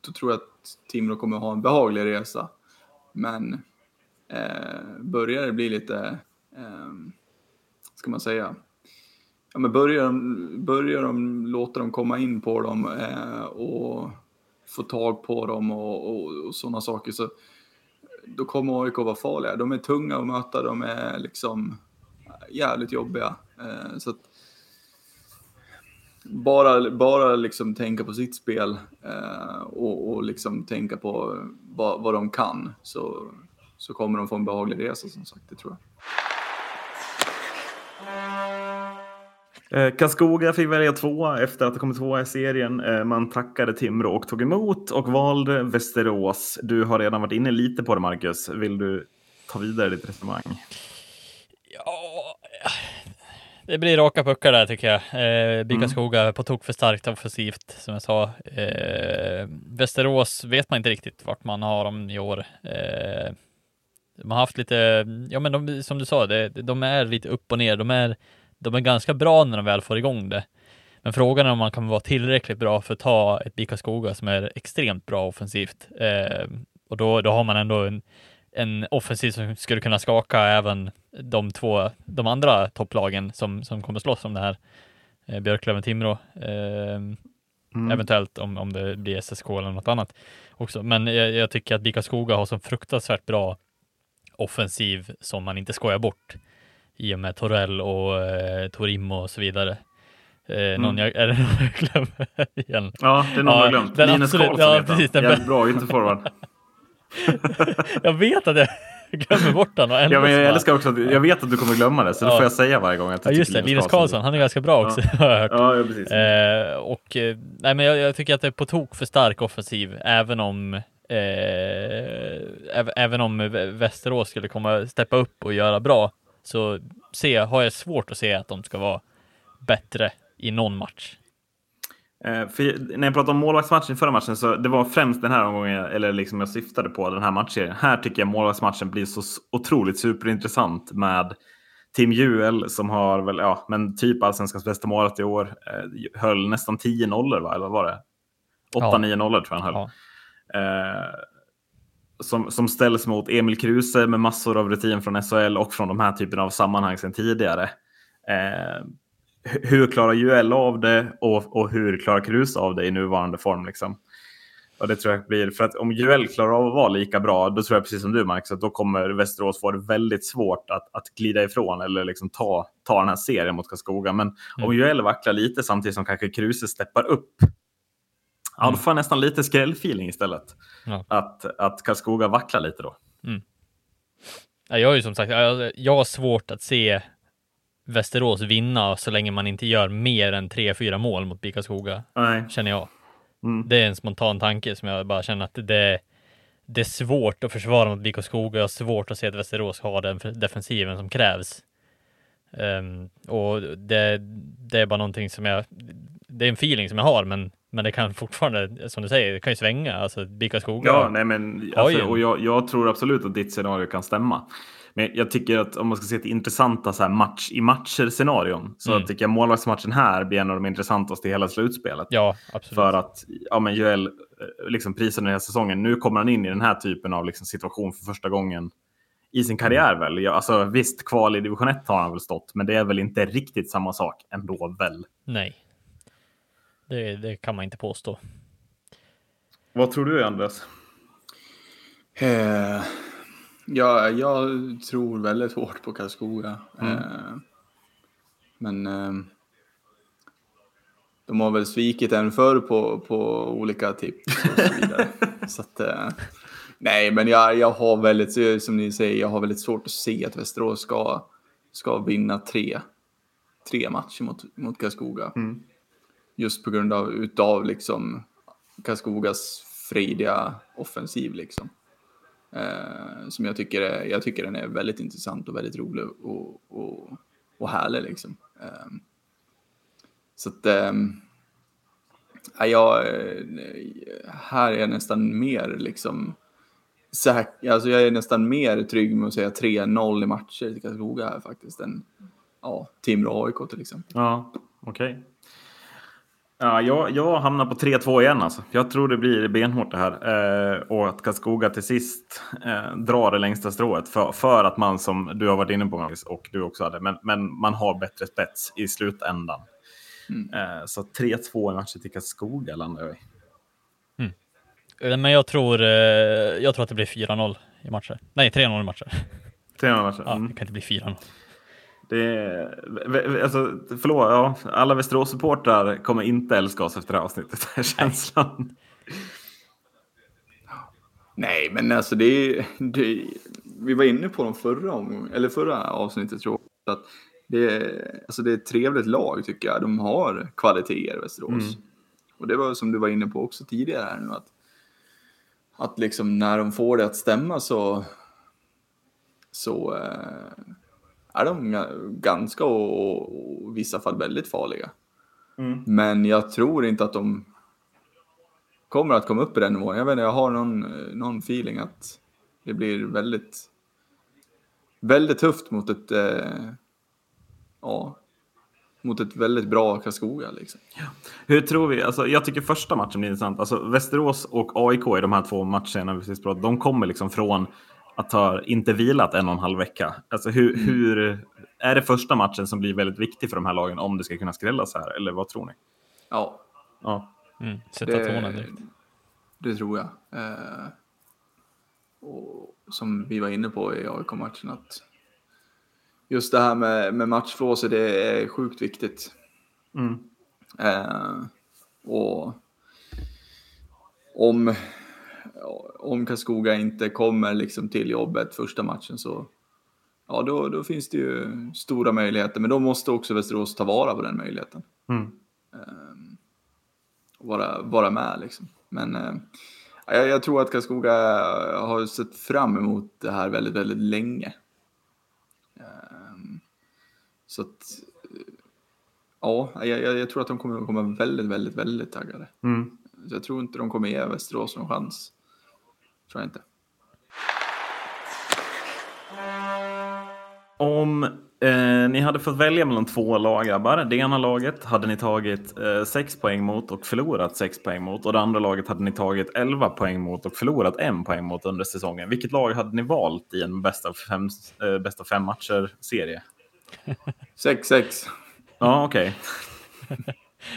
då tror jag att Timrå kommer ha en behaglig resa. Men eh, börjar det bli lite, eh, ska man säga, ja, men börjar, de, börjar de låta dem komma in på dem eh, och få tag på dem och, och, och sådana saker så då kommer AIK vara farliga. De är tunga att möta, de är liksom eh, jävligt jobbiga. Eh, så att bara, bara liksom tänka på sitt spel eh, och, och liksom tänka på vad, vad de kan så, så kommer de få en behaglig resa som sagt, det tror jag. Eh, Karlskoga fick välja tvåa efter att ha kommit tvåa i serien. Eh, man tackade Timrå och tog emot och valde Västerås. Du har redan varit inne lite på det, Marcus. Vill du ta vidare ditt resonemang? ja, det blir raka puckar där tycker jag. Eh, Bickaskoga på tok för starkt offensivt som jag sa. Eh, Västerås vet man inte riktigt vart man har dem i år. Eh, de har haft lite, ja men de, som du sa, det, de är lite upp och ner. De är, de är ganska bra när de väl får igång det. Men frågan är om man kan vara tillräckligt bra för att ta ett Bickaskoga som är extremt bra offensivt. Eh, och då, då har man ändå en, en offensiv som skulle kunna skaka även de två, de andra topplagen som, som kommer slåss om det här. Eh, Björklöven-Timrå. Eh, Mm. Eventuellt om, om det blir SSK eller något annat också. Men jag, jag tycker att Bickaskoga har så fruktansvärt bra offensiv som man inte skojar bort i och med Torell och eh, Torimo och så vidare. Eh, någon jag, är det någon jag glömmer [laughs] igen? Ja, det är någon Ja, jag glömt. Linus Karlsson ja, heter han. Jävligt bra ytterforward. [laughs] [laughs] Jag vet att jag glömmer bort ändå Ja, men jag älskar också att jag vet att du kommer glömma det, så det Ja. får jag säga varje gång. Att Ja just det, Linus Karlsson, han är ganska bra också har jag hört. Ja, ja precis. Eh, och eh, nej, men jag, jag tycker att det är på tok för stark offensiv, även om eh, äv- även om Vä- Västerås skulle komma steppa upp och göra bra, så se, har jag svårt att se att de ska vara bättre i någon match. Eh, för när jag pratade om målvaktsmatchen i förra matchen så det var främst den här omgången, jag- eller liksom jag syftade på den här matchen. Här tycker jag målvaktsmatchen blir så otroligt superintressant med Tim Juel som har väl, ja, men typ allsvenskans bästa målet i år. Eh, höll nästan 10 nollor, va? eller vad var det? 8-9 nollor tror jag han höll. Ja. Eh, som, som ställs mot Emil Kruse med massor av rutin från SHL och från de här typerna av sammanhang sedan tidigare. Eh, hur klarar Juel av det och, och hur klarar Kruse av det i nuvarande form? Liksom? Och det tror jag blir, för att om Juel klarar av att vara lika bra, då tror jag precis som du Max, att då kommer Västerås få det väldigt svårt att, att glida ifrån eller liksom ta, ta den här serien mot Karlskoga. Men om Juel vacklar lite samtidigt som kanske Kruse steppar upp Ja, då får jag nästan lite skrällfeeling istället. Ja. Att, att Karlskoga vacklar lite då. Ja, Jag har ju som sagt, jag har svårt att se Västerås vinna så länge man inte gör mer än tre, fyra mål mot BIK Skoga, känner jag. Mm. Det är en spontan tanke som jag bara känner att det, det är svårt att försvara mot BIK Skoga. Jag har svårt att se att Västerås har den defensiven som krävs. Ehm, och det, det är bara någonting som jag, det är en feeling som jag har, men, men det kan fortfarande, som du säger, det kan ju svänga. Alltså BIK Skoga. Ja, nej men alltså, och jag, jag tror absolut att ditt scenario kan stämma. Men jag tycker att om man ska se till intressanta så här match i matcher-scenarion så Mm. tycker jag målvaktsmatchen här blir en av de intressantaste i hela slutspelet. ja absolut. För att ja, men Joel, eh, liksom prisen den här säsongen, nu kommer han in i den här typen av liksom, situation för första gången i sin karriär väl. Ja, alltså, visst, kval i division 1 har han väl stått, men det är väl inte riktigt samma sak ändå väl. Nej. Det, det kan man inte påstå. Vad tror du Andres? Eh, ja, jag tror väldigt hårt på Karlskoga. Mm. Eh, men eh, de har väl svikit en förr på, på olika tips och så vidare. [laughs] så att, eh, nej, men jag, jag har väldigt, som ni säger, jag har väldigt svårt att se att Västerås ska, ska vinna tre, tre matcher mot, mot Karlskoga. Mm. Just på grund av utav liksom Karlskogas frejdiga offensiv liksom. Eh, som jag tycker, är, jag tycker den är väldigt intressant och väldigt rolig och, och, och härlig liksom. Eh, så att, ehm, eh, jag, här är jag nästan mer liksom säker, alltså jag är nästan mer trygg med att säga 3-0 i matcher till Karlskoga här faktiskt än ja, Timrå AIK till exempel. Ja, okej. Okay. Ja, jag, jag hamnar på 3-2 igen alltså. Jag tror det blir benhårt det här. Eh, och att Karlskoga till sist eh, drar det längsta strået. För, för att man som du har varit inne på Magnus, och du också hade, men, men man har bättre spets i slutändan. Mm. Eh, så 3-2 i matchen till Karlskoga landar jag i. Eh, Men jag tror, eh, jag tror att det blir 4-0 i matcher. Nej, 3-0 i matcher. 3 matcher. Ja, Mm. det kan inte bli 4-0. Det är, alltså, förlåt, ja, alla Västerås-supportrar kommer inte älska oss efter det här avsnittet. Är känslan. Nej, men alltså det är, det, vi var inne på dem förra, om, eller förra avsnittet tror jag. Att det, är, alltså det är ett trevligt lag tycker jag. De har kvaliteter Västerås. Mm. Och det var som du var inne på också tidigare här nu. Att, att liksom när de får det att stämma så, så eh, är de ga- ganska och, och, och i vissa fall väldigt farliga. Mm. Men jag tror inte att de kommer att komma upp i den nivån. Jag vet inte, jag har någon, någon feeling att det blir väldigt, väldigt tufft mot ett, eh, ja, mot ett väldigt bra Karlskoga liksom. Hur tror vi? Alltså, jag tycker första matchen blir intressant. Alltså, Västerås och AIK i de här två matcherna vi precis pratade, de kommer liksom från att ha inte vilat en och en halv vecka. Alltså, hur, hur, är det första matchen som blir väldigt viktig för de här lagen om det ska kunna skrälla så här? Eller vad tror ni? Ja, Ja. Mm, sätta tonen direkt. det tror jag. Eh, och som vi var inne på i AIK-matchen att just det här med, med matchflåset det är sjukt viktigt. Mm. Eh, och om, om Karlskoga inte kommer liksom till jobbet första matchen så ja, då, då finns det ju stora möjligheter. Men då måste också Västerås ta vara på den möjligheten. Mm. Och vara, vara med liksom. Men eh, jag, jag tror att Karlskoga har sett fram emot det här väldigt, väldigt länge. Eh, så att ja, jag, jag, jag tror att de kommer att komma väldigt, väldigt, väldigt taggade. Mm. Så jag tror inte de kommer ge Västerås någon chans. Tror jag inte. Om eh, ni hade fått välja mellan två lag, grabbar. Det ena laget hade ni tagit eh, 6 poäng mot och förlorat 6 poäng mot. Och det andra laget hade ni tagit 11 poäng mot och förlorat en poäng mot under säsongen. Vilket lag hade ni valt i en bästa fem, eh, bästa fem matcher-serie? 6-6 Ja, okej.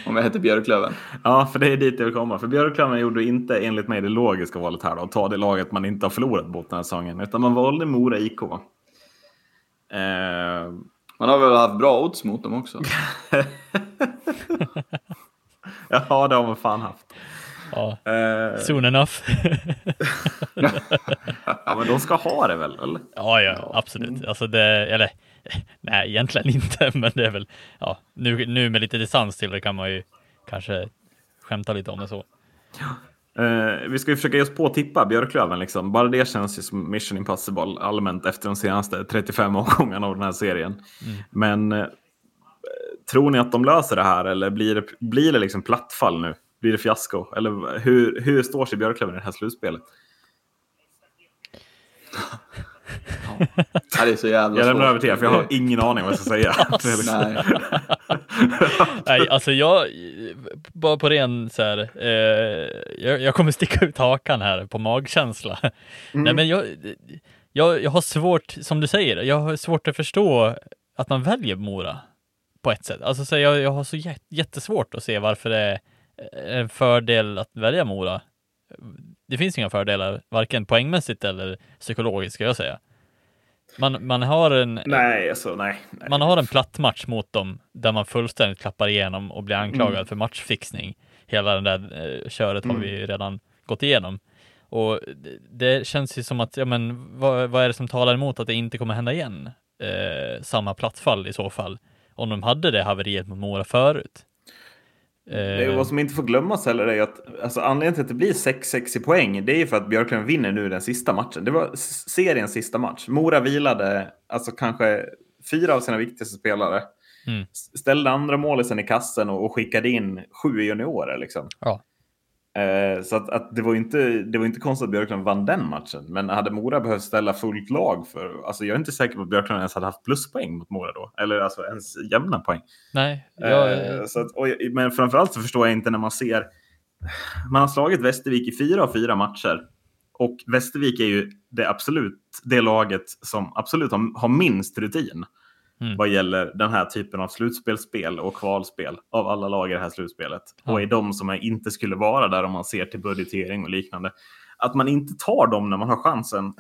Om jag heter Björklöven. Ja, för det är dit jag vill komma. För Björklöven gjorde inte enligt mig det logiska valet här då, att ta det laget man inte har förlorat mot den här säsongen. Utan man valde Mora IK. Eh, Man har väl haft bra odds mot dem också. [laughs] ja, det har man fan haft. Ja, uh, soon enough. [laughs] ja, men de ska ha det väl? Eller? Ja, ja, absolut. Mm. Alltså det, eller [laughs] nej, egentligen inte, [laughs] men det är väl, ja, nu, nu med lite distans till det kan man ju kanske skämta lite om det så. Uh, vi ska ju försöka ge oss på tippa Björklöven. Liksom. Bara det känns ju som mission impossible allmänt efter de senaste 35 omgångarna av den här serien. Mm. Men uh, tror ni att de löser det här eller blir det, blir det liksom plattfall nu? Blir det fiasko? Eller hur, hur står sig Björklöven i det här slutspelet? [laughs] Ja, det är så jävla Jag lämnar över till er, för jag har ingen aning vad jag ska säga. [laughs] Nej. [laughs] Nej, alltså jag, bara på ren så här, eh, jag, jag, kommer sticka ut hakan här på magkänsla. Mm. Nej, men jag, jag, jag har svårt, som du säger, jag har svårt att förstå att man väljer Mora på ett sätt. Alltså så jag, jag har så jättesvårt att se varför det är en fördel att välja Mora. Det finns inga fördelar, varken poängmässigt eller psykologiskt ska jag säga. Man, man har en... Nej, alltså nej, nej. Man har en platt match mot dem där man fullständigt klappar igenom och blir anklagad mm. för matchfixning. Hela det där eh, köret mm. har vi redan gått igenom. Och det, det, känns ju som att, ja men vad, vad, är det som talar emot att det inte kommer hända igen? Eh, samma plattfall i så fall. Om de hade det haveriet mot Mora förut. Det vad som inte får glömmas heller är att alltså, anledningen till att det blir 6-6 i poäng, det är för att Björklöven vinner nu den sista matchen. Det var seriens sista match. Mora vilade alltså kanske fyra av sina viktigaste spelare. Mm. Ställde andra målisen i kassen och, och skickade in sju juniorer. Liksom. Ja. Eh, så att, att, det, var inte, det var inte konstigt att Björklund vann den matchen. Men hade Mora behövt ställa fullt lag för... Alltså jag är inte säker på att Björklund ens hade haft pluspoäng mot Mora då. Eller alltså ens jämna poäng. Nej. Jag... Eh, så att, och, men framförallt så förstår jag inte när man ser... Man har slagit Västervik i fyra av fyra matcher. Och Västervik är ju det absolut det laget som absolut har, har minst rutin mm. vad gäller den här typen av slutspelsspel och kvalspel av alla lag i det här slutspelet. Mm. Och är de som inte skulle vara där om man ser till budgetering och liknande. Att man inte tar dem när man har chansen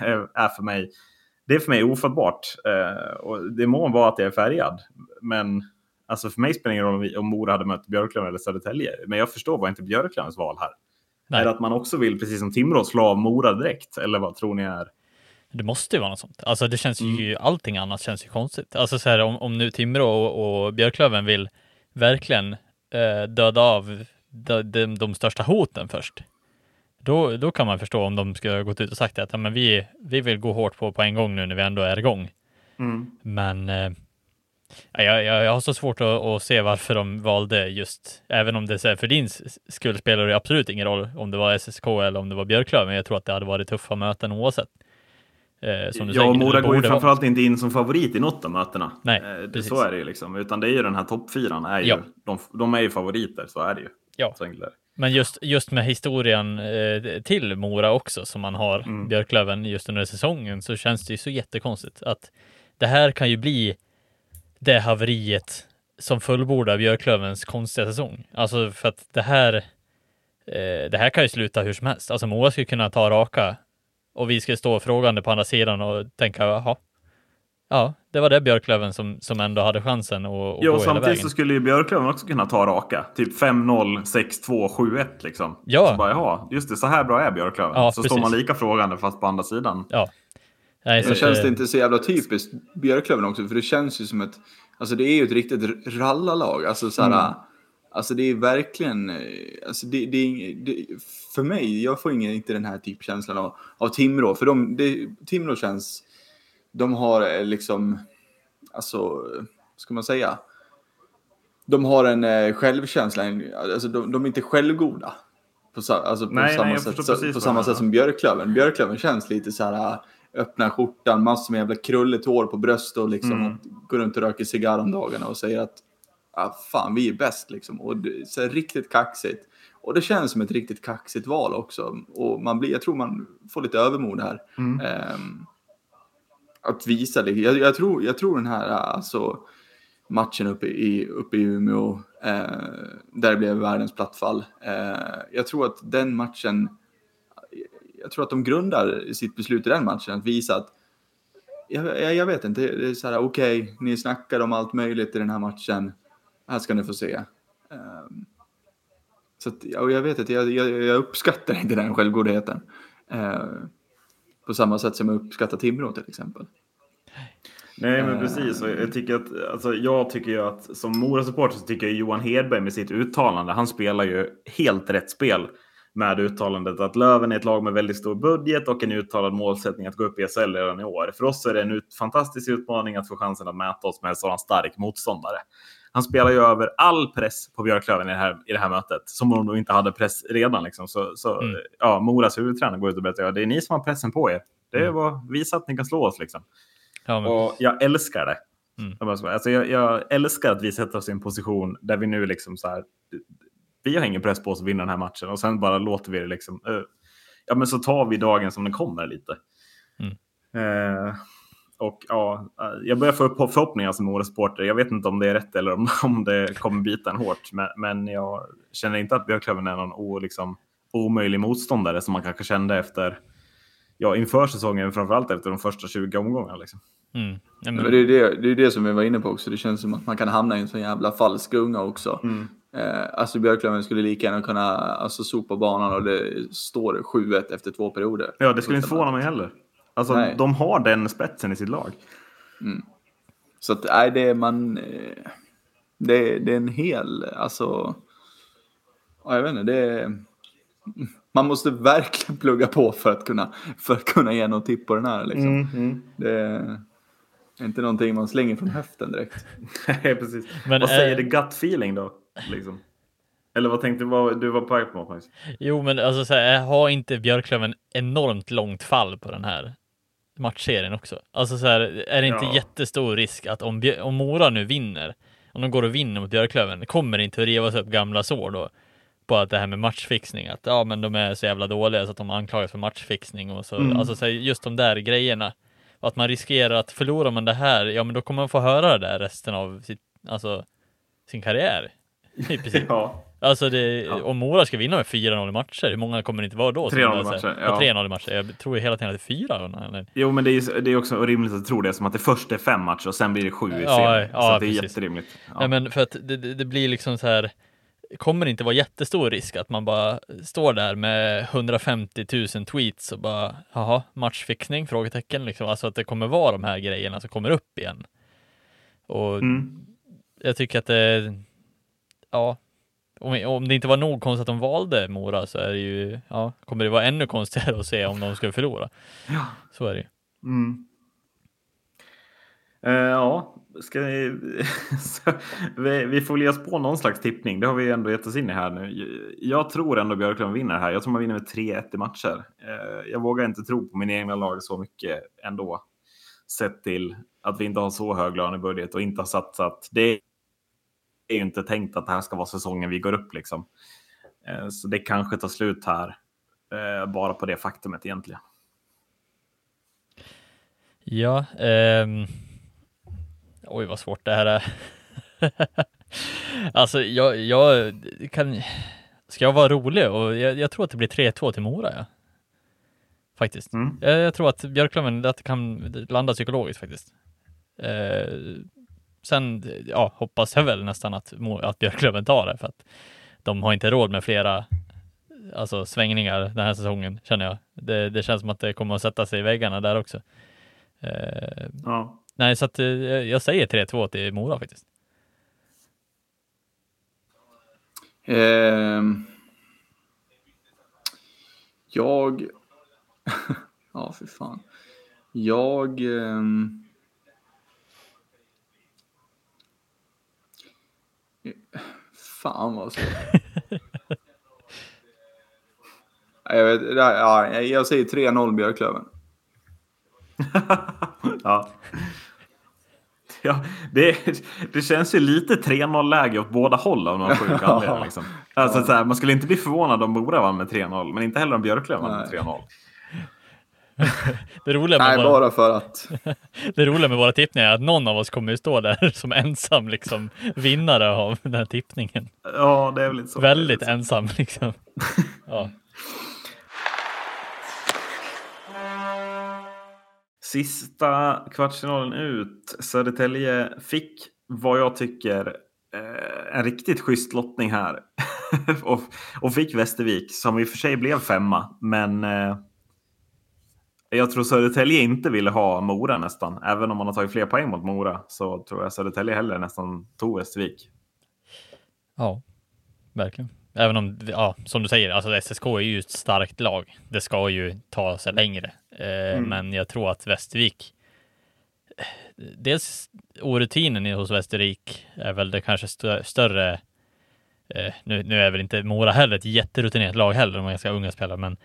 [laughs] är för mig det är för mig ofattbart. Eh, och det må vara att jag är färgad, men alltså för mig spelar det ingen roll om Mora hade mött Björklöven eller Södertälje. Men jag förstår bara inte Björklövens val här. Nej. Är det att man också vill, precis som Timrå, slå av Mora direkt? Eller vad tror ni är det måste ju vara något sånt. Alltså det känns ju, mm. allting annat känns ju konstigt. Alltså så här, om, om nu Timrå och, och Björklöven vill verkligen eh, döda av de, de, de, största hoten först. Då, då kan man förstå om de skulle ha gått ut och sagt att ja, men vi, vi vill gå hårt på på en gång nu när vi ändå är igång. Mm. Men eh, jag, jag, jag, har så svårt att, att, se varför de valde just, även om det är för din skull spelar det absolut ingen roll om det var SSK eller om det var Björklöven. Jag tror att det hade varit tuffa möten oavsett. Eh, ja, säger, Mora går ju framförallt inte in som favorit i något av mötena. Nej, eh, det, så är det ju liksom. Utan det är ju den här toppfyran. Är ju, ja. de, de är ju favoriter, så är det ju. Ja. Men just, just med historien eh, till Mora också, som man har, mm. Björklöven, just under säsongen, så känns det ju så jättekonstigt att det här kan ju bli det haveriet som fullbordar Björklövens konstiga säsong. Alltså för att det här, eh, det här kan ju sluta hur som helst. Alltså Mora skulle kunna ta raka och vi ska stå frågande på andra sidan och tänka, jaha, ja, det var det Björklöven som, som ändå hade chansen att, att ja, gå hela vägen. Samtidigt så skulle ju Björklöven också kunna ta raka. Typ 5-0, 6-2, 7-1 liksom. Ja. Så bara, jaha, just det, så här bra är Björklöven. Ja, så precis. står man lika frågande fast på andra sidan. Ja. Nej, så det känns det inte så jävla typiskt Björklöven också, för det känns ju som ett, alltså det är ju ett riktigt rallarlag. Alltså så här, mm. Alltså det är verkligen, eh, alltså det, det, det, för mig, jag får ingen, inte den här typkänslan av, av Timrå. För de, det, Timrå känns, de har eh, liksom, alltså, ska man säga? De har en eh, självkänsla, alltså de, de är inte självgoda. På, alltså på nej, samma, nej, sätt, så, på samma sätt som Björklöven. Björklöven känns lite så här, öppna skjortan, massor med jävla krulligt hår på bröstet och liksom mm. går runt och röker cigarr om dagarna och säger att ah, fan vi är bäst liksom. Och det, så riktigt kaxigt. Och det känns som ett riktigt kaxigt val också. Och man blir, jag tror man får lite övermod här. Mm. Um, att visa det. Jag, jag, tror, jag tror den här alltså, matchen uppe i, uppe i Umeå, uh, där det blev världens plattfall. Uh, jag tror att den matchen, jag tror att de grundar sitt beslut i den matchen att visa att jag, jag, jag vet inte, det är så här okej, okay, ni snackar om allt möjligt i den här matchen här ska ni få se. Um, Så att, ja, jag vet att jag, jag, jag uppskattar inte den självgodheten. Eh, på samma sätt som jag uppskattar Timrå till exempel. Nej, men precis. Och jag, tycker att, alltså, jag tycker ju att som Mora-supporter så tycker jag Johan Hedberg med sitt uttalande, han spelar ju helt rätt spel med uttalandet att Löven är ett lag med väldigt stor budget och en uttalad målsättning att gå upp i SHL redan i år. För oss är det en ut fantastisk utmaning att få chansen att mäta oss med en sådan stark motståndare. Han spelar ju över all press på Björklöven i det här, i det här mötet, som om de inte hade press redan. Liksom. Så, så mm. ja, Moras huvudtränare går ut och berättar att det är ni som har pressen på er. Det är mm. vad, visa att ni kan slå oss. Liksom. Ja, men... Och jag älskar det. Mm. Alltså, jag, jag, älskar att vi sätter oss i en position där vi nu liksom så här, vi har ingen press på oss att vinna den här matchen och sen bara låter vi det liksom, uh, ja men så tar vi dagen som den kommer lite. Mm. Uh, och ja, jag börjar få upp förhoppningar som Mora-supporter. Jag vet inte om det är rätt eller om, [laughs] om det kommer bita en hårt, men, men jag känner inte att Björklöven är någon o, liksom, omöjlig motståndare som man kanske kände efter ja, inför säsongen, framförallt efter de första 20 omgångarna. Liksom. Mm. men... men det, är det, det är det som vi var inne på också. Det känns som att man kan hamna i en sån jävla falsk gunga också. Mm. Eh, alltså Björklöven skulle lika gärna kunna alltså, sopa banan och det står 7-1 efter två perioder. Ja, det skulle inte förvåna mig heller. Alltså, Nej. de har den spetsen i sitt lag. Mm. Så att, nej, det är man... Eh, det, det är en hel, alltså... Ja, jag vet inte, det är... Man måste verkligen [laughs] plugga på för att kunna, för att kunna ge någon tipp på den här. Liksom. Mm, mm. Det är inte någonting man slänger från höften direkt. [laughs] Nej, precis. Men, vad säger äh... det gut feeling då? Liksom? Eller vad tänkte du? Du var på väg på något? Jo, men alltså så här, har inte Björklöven enormt långt fall på den här matchserien också? Alltså så här, är det inte ja. jättestor risk att om, om Mora nu vinner, om de går och vinner mot Björklöven, kommer det inte att rivas upp gamla sår då? På att det här med matchfixning, att ja, men de är så jävla dåliga så att de anklagas för matchfixning och så. Mm. Alltså så här, just de där grejerna. Att man riskerar att förlorar man det här, ja men då kommer man få höra det där resten av sitt, alltså, sin karriär. I princip. [laughs] ja. Alltså det, ja. om Mora ska vinna med 4-0 i matcher, hur många kommer det inte vara då? 3-0 matcher. Ja. 3-0 i matcher. Jag tror hela tiden att det är 4. Eller? Jo, men det är, det är också rimligt att tro det som att det först är fem matcher och sen blir det sju i ja, ja, Så det är jätterimligt. Ja. ja. men för att det, det, blir liksom så här. Kommer det inte vara jättestor risk att man bara står där med 150 000 tweets och bara jaha, matchfixning? Frågetecken liksom. Alltså att det kommer vara de här grejerna som kommer upp igen. Och mm. jag tycker att det ja, om, om det inte var nog konstigt att de valde Mora så är det ju, ja, kommer det vara ännu konstigare att se om de skulle förlora. Ja. Så är det ju. Mm. Uh, ja, ska vi, [laughs] vi, vi får väl ge oss på någon slags tippning. Det har vi ändå gett oss in i här nu. Jag tror ändå Björklund vinner här. Jag tror man vinner med 3-1 i matcher. Uh, jag vågar inte tro på min egna lag så mycket ändå. Sett till att vi inte har så hög lönebudget och inte har satsat. Det är ju inte tänkt att det här ska vara säsongen vi går upp liksom. Eh, så det kanske tar slut här eh, bara på det faktumet egentligen. Ja, um... oj vad svårt det här är. [laughs] alltså jag, jag kan, ska jag vara rolig och jag, jag tror att det blir 3-2 till Mora. Ja. Faktiskt. Mm. Jag, jag, tror att Björklöven att det kan landa psykologiskt faktiskt. Uh, Sen ja, hoppas jag väl nästan att, att Björklöven tar det för att de har inte råd med flera alltså, svängningar den här säsongen känner jag. Det, det känns som att det kommer att sätta sig i väggarna där också. Eh, ja. Nej, så att eh, jag säger 3-2 till Mora faktiskt. Eh, jag... [laughs] ja, för fan. Jag... Eh... Fan vad svårt. [laughs] jag, vet, ja, jag säger 3-0 Björklöven. [laughs] ja. Ja, det, det känns ju lite 3-0 läge åt båda håll av någon sjuk anledning. [laughs] Liksom. Alltså, så här, man skulle inte bli förvånad om Mora vann med 3-0, men inte heller om Björklöven vann med 3-0. [laughs] det roliga med Nej, våra... bara för att. [laughs] det roliga med våra tippningar är att någon av oss kommer att stå där [laughs] som ensam liksom vinnare av den här tippningen. Ja, det är väl lite så. Väldigt ensam liksom. ja. Sista kvartsfinalen ut. Södertälje fick vad jag tycker eh, en riktigt schysst lottning här. och, och fick Västervik, som i och för sig blev femma. Men eh, jag tror Södertälje inte ville ha Mora nästan. Även om man har tagit fler poäng mot Mora så tror jag Södertälje hellre nästan tog Västervik. Ja, verkligen. Även om, ja, som du säger, alltså SSK är ju ett starkt lag. Det ska ju ta sig längre. Eh, mm. Men jag tror att Västervik, dels orutinen hos Västervik är väl det kanske stö större eh, nu, nu är väl inte Mora heller ett jätterutinerat lag heller, de är ganska unga spelare, men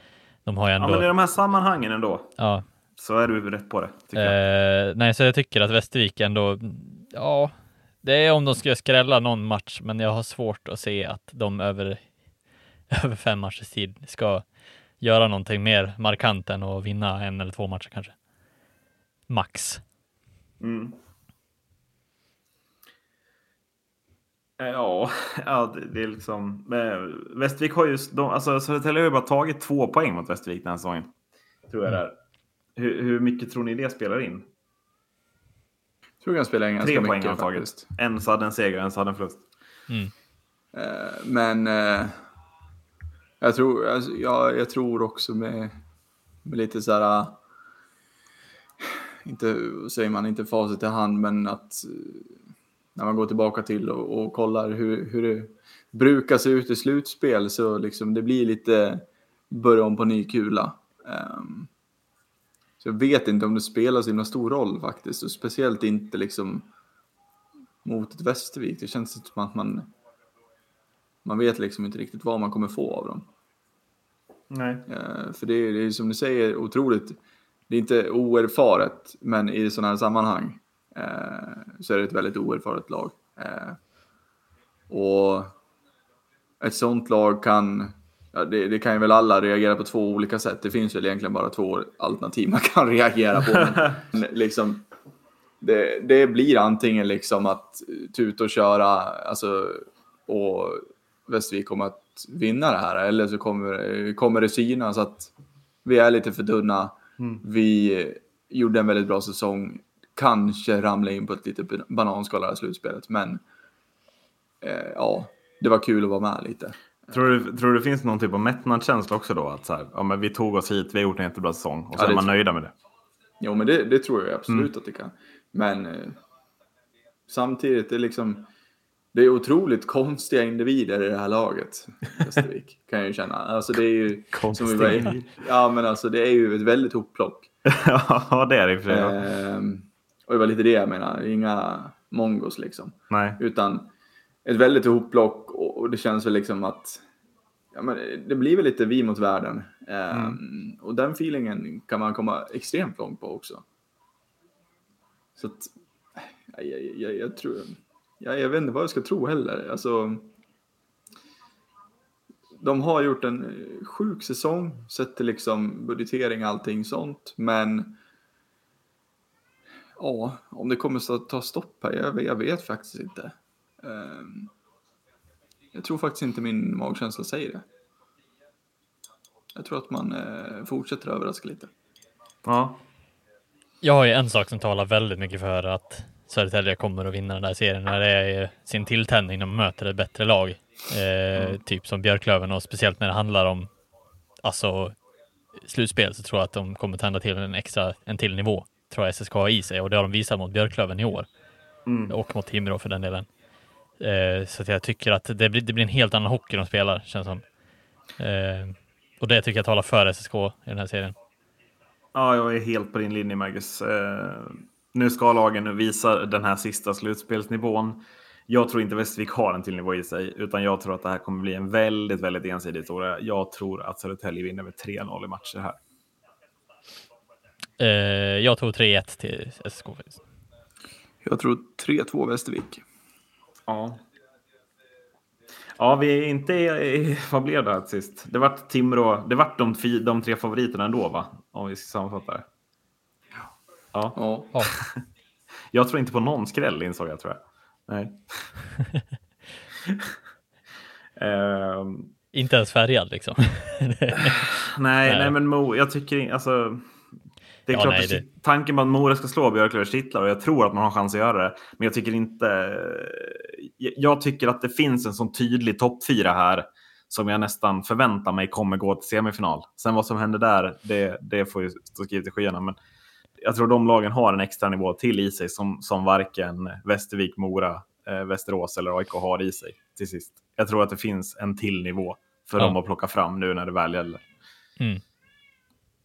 de har ju ändå... Ja, men i de här sammanhangen ändå. Ja. Så är du rätt på det. Eh, nej, så jag tycker att Västervik ändå, ja, det är om de ska skrälla någon match, men jag har svårt att se att de över, [laughs] över fem matchers tid ska göra någonting mer markant än att vinna en eller två matcher kanske. Max. Mm. Ja, [laughs] ja det, det är liksom... Västervik har ju... De, alltså Södertälje har ju bara tagit två poäng mot Västervik den här säsongen. Tror jag mm. Hur, hur mycket tror ni det spelar in? Jag tror jag spelar in ganska Tre poäng har tagit. En så hade en seger, en så hade en förlust. Mm. Uh, men uh, jag, tror, alltså, ja, jag tror också med, med lite så här... Uh, inte, säger man, inte facit i hand, men att när man går tillbaka till och, och kollar hur, hur det brukar se ut i slutspel så liksom det blir lite börja om på ny kula. Um, så jag vet inte om det spelar så himla stor roll faktiskt och speciellt inte liksom mot ett Västervik. Det känns som att man man vet liksom inte riktigt vad man kommer få av dem. Nej. Uh, för det är, det är som du säger otroligt, det är inte oerfaret, men i sådana här sammanhang så är det ett väldigt oerfaret lag. Eh, och ett sånt lag kan, ja, det, det, kan ju väl alla reagera på två olika sätt. Det finns väl egentligen bara två alternativ man [laughs] kan reagera på. Men, liksom, det, det, blir antingen liksom att tuta och köra alltså, och Västervik kommer att vinna det här eller så kommer, kommer det synas att vi är lite för tunna. Mm. Vi gjorde en väldigt bra säsong kanske ramla in på ett litet bananskal här slutspelet. Men eh, ja, det var kul att vara med lite. Tror du, tror du det finns någon typ av mättnadskänsla också då? Att så här, ja, men vi tog oss hit, vi har gjort en jättebra säsong och så ja, är man nöjda med det. Jo, men det, det tror jag absolut mm. att det kan. Men eh, samtidigt, det är liksom det är otroligt konstiga individer i det här laget. Västervik, [laughs] kan jag ju känna. Alltså det är ju... Konstiga Ja, men alltså det är ju ett väldigt hopplock. [laughs] ja, det är det i och för sig. Och det var lite det jag menar, inga mongos liksom. Nej. Utan ett väldigt ihoplock och det känns väl liksom att ja, men det blir väl lite vi mot världen. Mm. Um, och den feelingen kan man komma extremt långt på också. Så att, jag, jag, jag, jag tror, jag, jag vet inte vad jag ska tro heller. Alltså, de har gjort en sjuk säsong sett till liksom budgetering och allting sånt. Men ja, om det kommer att ta stopp här, jag, jag vet faktiskt inte. Um, jag tror faktiskt inte min magkänsla säger det. Jag tror att man uh, fortsätter överraska lite. Ja. Jag har ju en sak som talar väldigt mycket för att Södertälje kommer att vinna den här serien när det är sin tilltändning när man möter ett bättre lag. Eh, mm. Typ som Björklöven och speciellt när det handlar om alltså slutspel så tror jag att de kommer tända till en extra, en till nivå tror jag SSK har i sig och det har de visat mot Björklöven i år. Mm. Och mot Timrå för den delen. Eh, så att jag tycker att det blir, det blir en helt annan hockey de spelar, känns som. Eh, och det tycker jag talar för SSK i den här serien. Ja, jag är helt på din linje, Marcus. Eh, nu ska lagen visa den här sista slutspelsnivån. Jag tror inte Västervik har en till nivå i sig, utan jag tror att det här kommer bli en väldigt, väldigt ensidig historia. Jag tror att Södertälje vinner med 3-0 i matcher här. Eh, jag tror 3-1 till SSK. Jag tror 3-2 Västervik. Ja. Ja, vi är inte... I, vad blev det här sist? Det vart Timrå. Det vart de, de tre favoriterna ändå, va? Om vi ska sammanfatta det. Ja. ja. ja. [laughs] jag tror inte på någon skräll, insåg jag, tror jag. Nej. um... [laughs] Inte ens färgad liksom. [laughs] nej, nej, nej, men Mo, jag tycker alltså. Det är ja, klart nej, det... tanken på att Mora ska slå Björklövers titlar och jag tror att man har chans att göra det. Men jag tycker inte... Jag tycker att det finns en sån tydlig topp fyra här som jag nästan förväntar mig kommer gå till semifinal. Sen vad som händer där, det, det får ju stå skrivet i skyarna. Men jag tror de lagen har en extra nivå till i sig som, som varken Västervik, Mora, eh, Västerås eller AIK har i sig till sist. Jag tror att det finns en till nivå för Ja. dem att plocka fram nu när det väl gäller. Mm.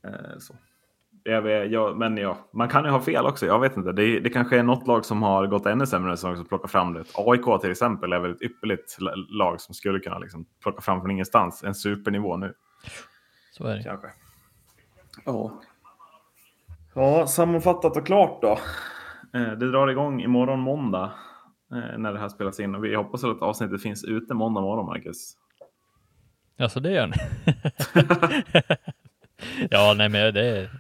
Eh, så. Jag jag, men ja, man kan ju ha fel också. Jag vet inte. Det, det kanske är något lag som har gått ännu sämre som plockar fram det. AIK till exempel är väl ett ypperligt la- lag som skulle kunna liksom plocka fram från ingenstans. En supernivå nu. Så är det. Kanske. Ja. Ja, sammanfattat och klart då. Eh, Det drar igång imorgon måndag eh, när det här spelas in. Och vi hoppas att avsnittet finns ute måndag morgon, Marcus. Ja, så det gör ni. [laughs] ja, nej, men det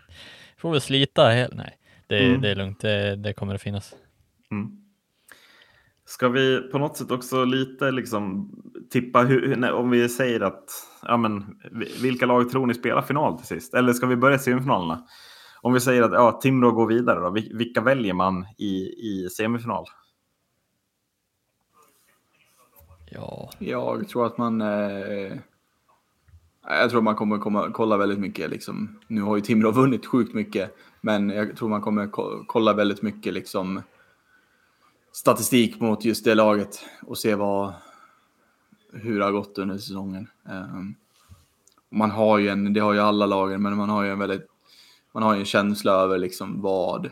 får väl slita. Hel... Nej, det, Mm. det är lugnt. Det, det kommer att finnas. Mm. Ska vi på något sätt också lite liksom tippa hur, om vi säger att ja, men, vi- vilka lag tror ni spelar final till sist? Eller ska vi börja semifinalerna? Om vi säger att ja, Timrå går vidare, då, vil- vilka väljer man i, i semifinal? Ja, Jag tror att man... Eh, jag tror man kommer komma, kolla väldigt mycket. Liksom. Nu har ju Timrå vunnit sjukt mycket, men jag tror man kommer kolla väldigt mycket liksom, statistik mot just det laget och se vad, hur det har gått under säsongen. Um, man har ju en, det har ju alla lagen, men man har ju en väldigt, man har ju en känsla över liksom vad,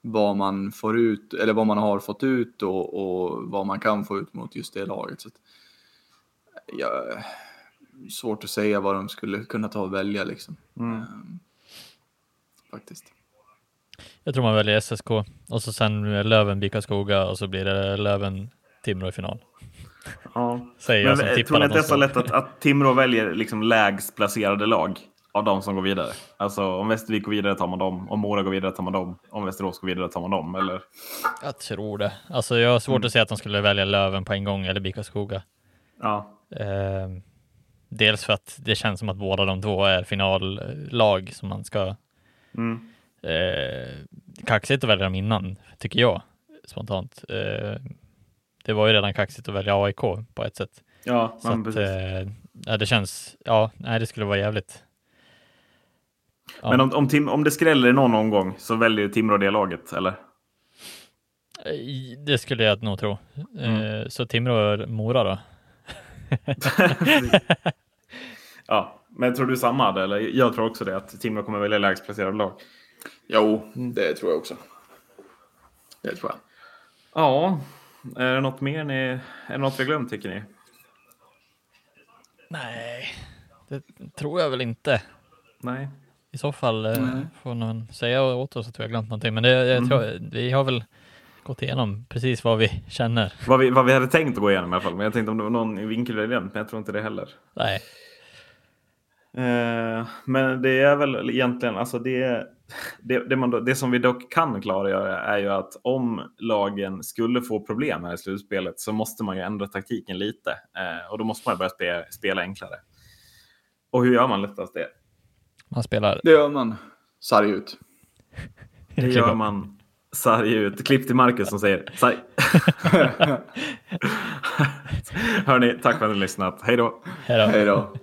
vad man får ut, eller vad man har fått ut och, och vad man kan få ut mot just det laget. Så att, ja, svårt att säga vad de skulle kunna ta och välja liksom. Ehm, faktiskt. jag tror man väljer SSK och så sen Löven, Bikaskoga och så blir det Löven, Timrå i final. Ja. [laughs] Säger jag Men som eh, tror ni att det är så lätt att, att Timrå väljer liksom lägst placerade lag av de som går vidare? Alltså om Västervik går vidare tar man dem, om Mora går vidare tar man dem, om Västerås går vidare tar man dem, eller? Jag tror det. Alltså jag har svårt Mm. att säga att de skulle välja Löven på en gång eller Bikaskoga. Ja. Eh, dels för att det känns som att båda de två är finallag som man ska Mm. eh, kaxigt att välja dem innan, tycker jag spontant. Eh, det var ju redan kaxigt att välja AIK på ett sätt. Ja, Så att, precis. eh, ja, det känns, ja, nej, det skulle vara jävligt. Ja. Men om, om, Tim, om det skräller någon omgång så väljer Timrå det laget, eller? Eh, Det skulle jag nog tro. Mm. Eh, så Timrå och Mora då? [laughs] [laughs] ja, men tror du samma? hade, Eller? Jag tror också det, att Timrå kommer välja lägst placerade lag. Jo, det tror jag också. Det tror jag. Ja, är det något mer ni, är det något vi har glömt tycker ni? Nej, det tror jag väl inte. Nej. I så fall Nej. får någon säga åt oss att vi har glömt någonting. Men det, jag Mm. tror, vi har väl gått igenom precis vad vi känner. Vad vi, vad vi hade tänkt att gå igenom i alla fall. Men jag tänkte om det var någon vinkel vi glömt, men jag tror inte det heller. Nej, Eh, men det är väl egentligen, alltså det, det, det, man, då- det som vi dock kan klargöra är ju att om lagen skulle få problem här i slutspelet så måste man ju ändra taktiken lite. Eh, och då måste man ju börja spela, spela enklare. Och hur gör man lättast det? man spelar Det gör man. Sarg ut. [laughs] Det gör man sarg ut. Klipp till Marcus som säger sarg. [laughs] [laughs] Hörni, tack för att ni har lyssnat. Hej då! Hej då. Hej då.